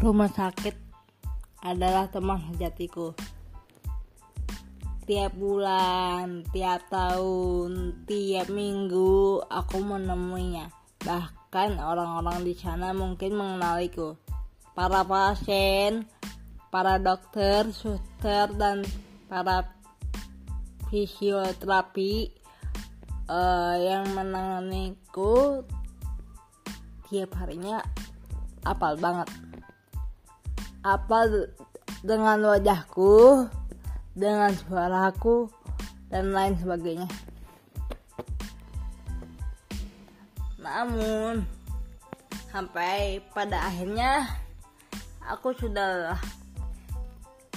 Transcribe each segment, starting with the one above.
Rumah sakit adalah teman sejatiku. Tiap bulan, tiap tahun, tiap minggu aku menemuinya. Bahkan orang-orang di sana mungkin mengenaliku. Para pasien, para dokter, suster, dan para fisioterapi uh, yang menanganiku tiap harinya apal banget apa dengan wajahku, dengan suaraku, dan lain sebagainya. Namun, sampai pada akhirnya aku sudah.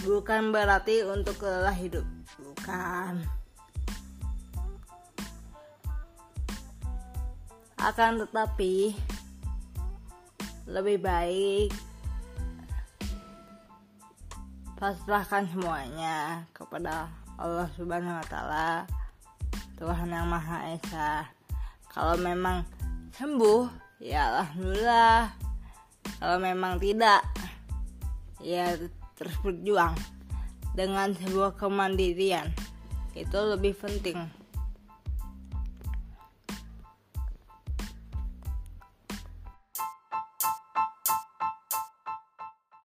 Bukan berarti untuk lelah hidup, bukan. Akan tetapi, lebih baik pasrahkan semuanya kepada Allah Subhanahu wa taala Tuhan yang Maha Esa. Kalau memang sembuh ya alhamdulillah. Kalau memang tidak ya terus berjuang dengan sebuah kemandirian. Itu lebih penting